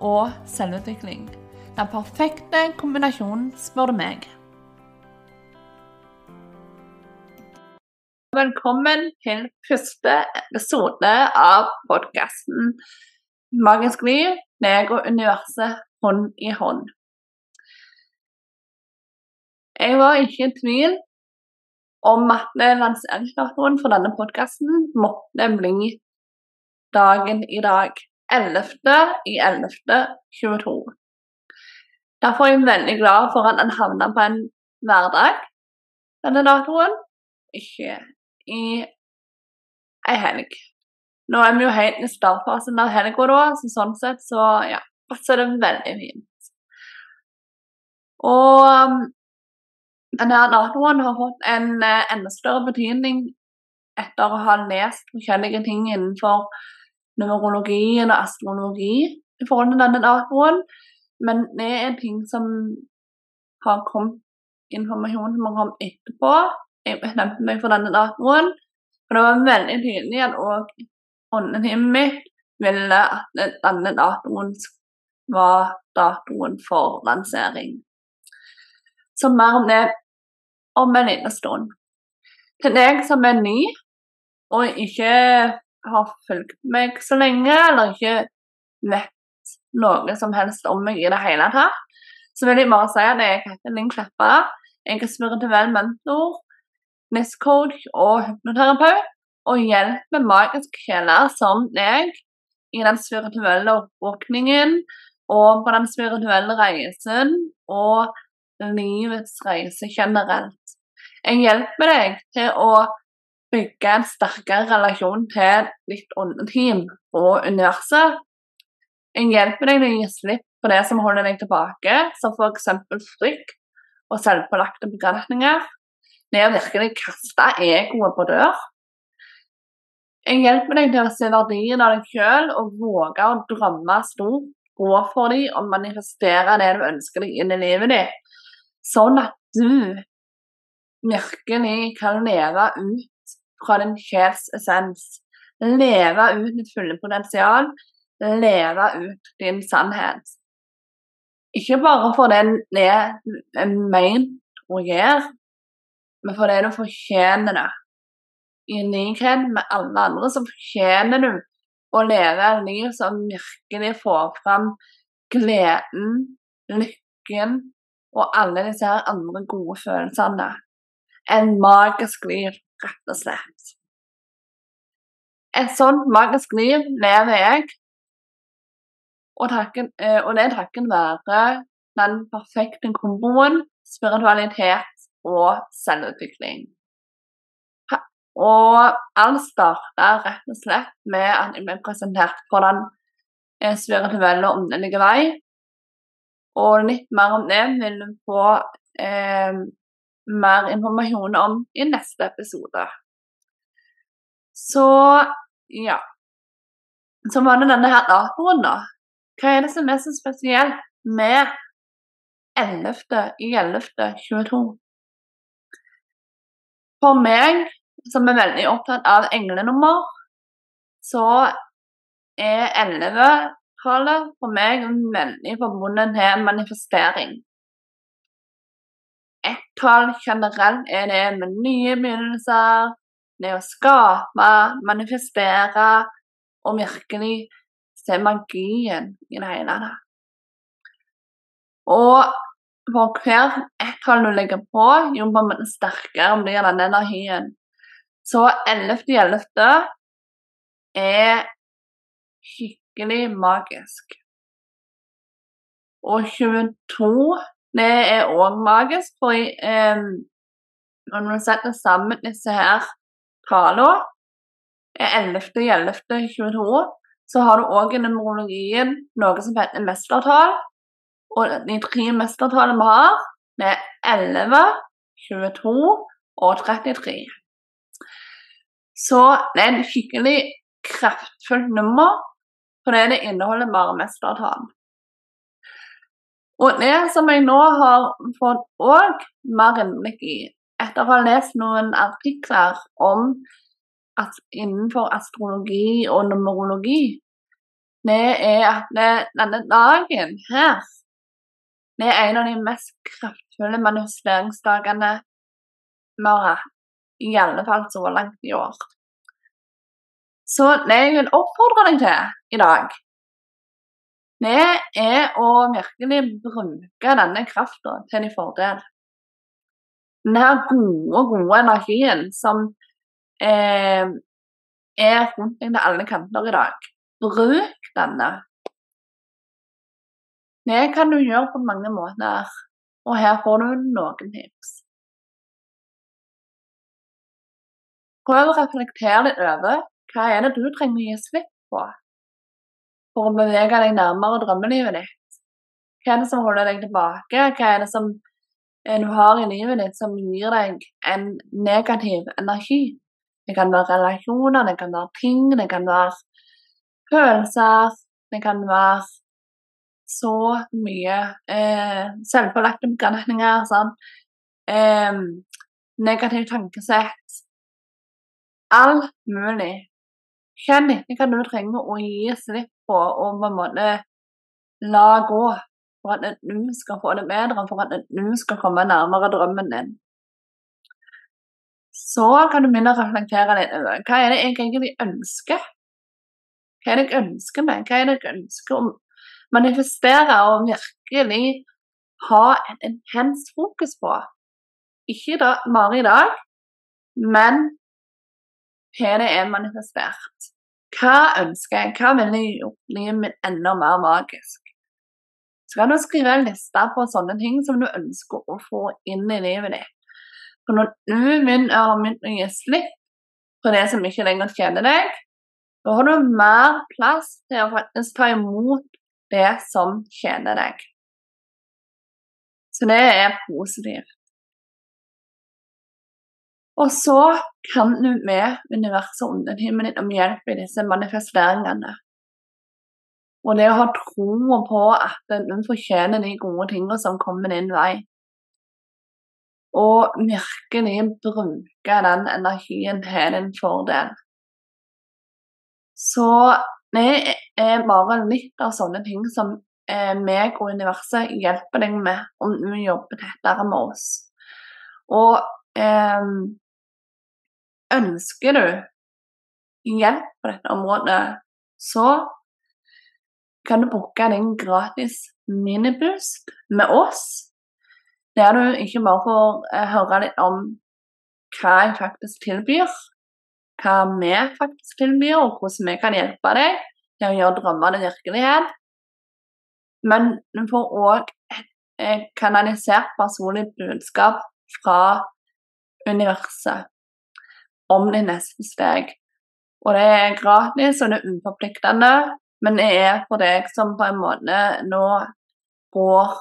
og selvutvikling. Den perfekte kombinasjonen, spør du meg. Velkommen til første episode av podkasten Magisk liv, meg og universet hånd i hånd. Jeg var ikke i tvil om at lanseringsdatoen for denne podkasten måtte bli dagen i dag. 11. i 11. 22. Derfor er jeg veldig glad for at den havna på en hverdag, denne datoen, ikke i ei helg. Nå er vi jo helt i startfasen av helga, da, så sånn sett så ja, passer det veldig fint. Og um, denne datoen har fått en uh, enda større betydning etter å ha lest forskjellige ting innenfor numerologien og astrologi i forhold til denne datoen. Men det er ting som har kommet informasjon som har kommet etterpå. Jeg bestemte meg for denne datoen. Og det var veldig tydelig at òg åndetimen mitt ville at denne datoen var datoen for lansering. Så mer om det om en liten stund. Til deg som er ny og ikke har fulgt meg så lenge, eller ikke vet noe som helst om meg i det hele tatt, så vil jeg bare si at jeg heter Linn Kleppa. Jeg er spirituell mentor, NIS-coach og hypnoterapeut, og hjelper magiske sjeler som deg i den spirituelle oppvåkningen og på den spirituelle reisen og livets reise generelt. Jeg hjelper deg til å bygge en sterkere relasjon til ditt åndeteam og universet. En hjelper deg til å gi slipp på det som holder deg tilbake, som f.eks. frykt og selvpålagte begrensninger. Det å virkelig kaste egoet på dør. En hjelper deg til å se verdien av deg sjøl og våge å drømme stort, gå for dem og manifestere det du ønsker deg inn i livet ditt, sånn at du virkelig kan leve ut fra din sjels essens. Leve ut ditt fulle potensial. Leve ut din sannhet. Ikke bare for det det er ment å gjøre, men for det du fortjener det. I likhet med alle andre så fortjener du å leve et liv som virkelig får fram gleden, lykken og alle disse andre gode følelsene. En magisk liv rett og slett. Et sånt magisk liv lever jeg, og, takken, eh, og det er takken være den perfekte komboen spiritualitet og selvutvikling. Og alt starta rett og slett med at jeg ble presentert for den eh, spirituelle og åndelige vei. Og litt mer om det vil du få eh, mer informasjon om i neste episode. Så ja. Så var det denne her datoen, da. Hva er det som er så spesielt med 11. i 11. 22? For meg, som er veldig opptatt av englenummer, så er 11-tallet for meg veldig forbundet til manifestering ett-tall generelt er det med nye begynnelser, det å skape, manifestere og virkelig se magien i det hele. Og for hver ett-tall du legger på, jo sterkere blir den energien. Så 11.11. er skikkelig magisk. Og 22 det er òg magisk, for eh, når du setter sammen disse her tallene, 11.11.22, så har du òg i numerologien noe som heter mestertall. Og de tre mestertallene vi har, det er 11, 22 og 33. Så det er et skikkelig kraftfullt nummer, fordi det inneholder bare mestertall. Og det som jeg nå har fått òg mer innblikk i, etter å ha lest noen artikler om at innenfor astrologi og numerologi, det er at det, denne dagen her det er en av de mest kraftfulle manifesteringsdagene vi har hatt. I alle fall så langt i år. Så det jeg vil oppfordre deg til i dag, det er å virkelig bruke denne krafta til din fordel. Denne gode, gode energien som eh, er rundt deg til alle kanter i dag. Bruk denne. Det kan du gjøre på mange måter, og her får du noen tips. Prøv å reflektere litt over hva er det du trenger å gi slipp på for å bevege deg nærmere drømmelivet ditt? Hva er det som holder deg tilbake? Hva er det som eh, du har i livet ditt som gir deg en negativ energi? Det kan være relasjoner, det kan være ting, det kan være følelser. Det kan være så mye eh, selvpålagte begrensninger. Sånn. Eh, negativ tankesett. Alt mulig. Kjenn etter hva du trenger å gi slipp på og på en måte la gå for at du skal få det bedre, for at du skal komme nærmere drømmen din. Så kan du begynne å reflektere litt over hva er det jeg egentlig ønsker. Hva er det jeg ønsker meg? Hva er det jeg ønsker å manifestere og virkelig ha et intenst fokus på? Ikke da, bare i dag, men hva det er manifestert. Hva ønsker jeg? Hva vil jeg gjøre livet mitt enda mer magisk? Så kan du skrive en liste på sånne ting som du ønsker å få inn i livet ditt. For når du begynner å gi slipp på det som ikke lenger tjener deg, da har du mer plass til å faktisk ta imot det som tjener deg. Så det er positivt. Og så kan du med universet og undertimen din om hjelp i disse manifesteringene. Og det å ha tro på at du fortjener de gode tingene som kommer din vei. Og virkelig bruke den energien til din fordel. Så det er bare litt av sånne ting som eh, meg og universet hjelper deg med om du jobber tettere med oss. Og eh, Ønsker du hjelp på dette området, så kan du booke din gratis miniboost med oss. Der du ikke bare får eh, høre litt om hva jeg faktisk tilbyr, hva vi faktisk tilbyr, og hvordan vi kan hjelpe deg til å gjøre drømmene virkelighet. Men du får òg et kanalisert personlig budskap fra universet om de neste steg. Og det er gratis og det er uforpliktende, men det er for deg som på en måte nå går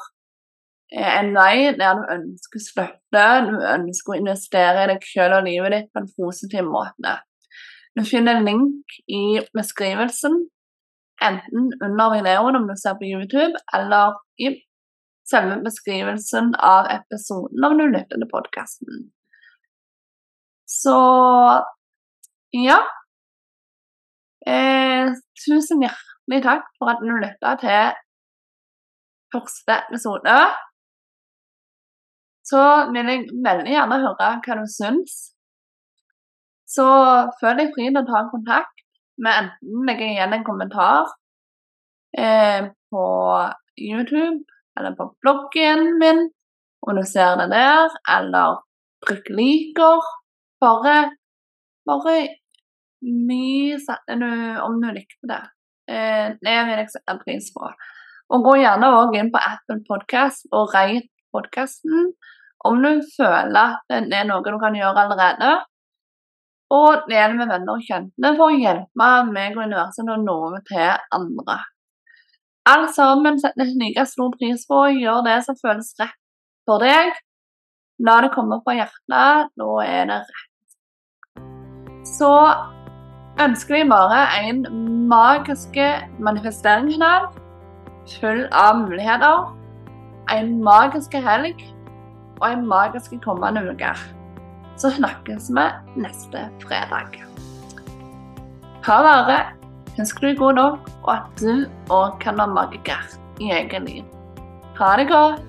en vei der du ønsker støtte, du ønsker å investere i deg selv og livet ditt på en positiv måte. Du finner en link i beskrivelsen, enten under videoen om du ser på YouTube, eller i selve beskrivelsen av episoden om du lytter til podkasten. Så ja. Eh, tusen hjertelig takk for at du lytta til første episode. Så vil jeg veldig gjerne høre hva du syns. Så føl deg fri til å ta kontakt med enten legge igjen en kommentar eh, på YouTube eller på bloggen min, om du ser det der, eller trykk liker bare bare vis om du likte det. Eh, det vil jeg sette pris på. Og gå gjerne òg inn på Apple Podcast og rate podkasten om du føler at det er noe du kan gjøre allerede. Og del med venner og kjente for å hjelpe meg og universet å nå til andre. alle sammen setter like stor pris på å gjøre det som føles rett for deg. La det komme fra hjertet. Da er det rett. Så ønsker vi bare en magisk manifesteringskanal full av muligheter. En magisk helg og en magisk kommende uke. Så snakkes vi neste fredag. Ha det. Husk du er god nok, og at du òg kan være magiker i egen liv. Ha det godt.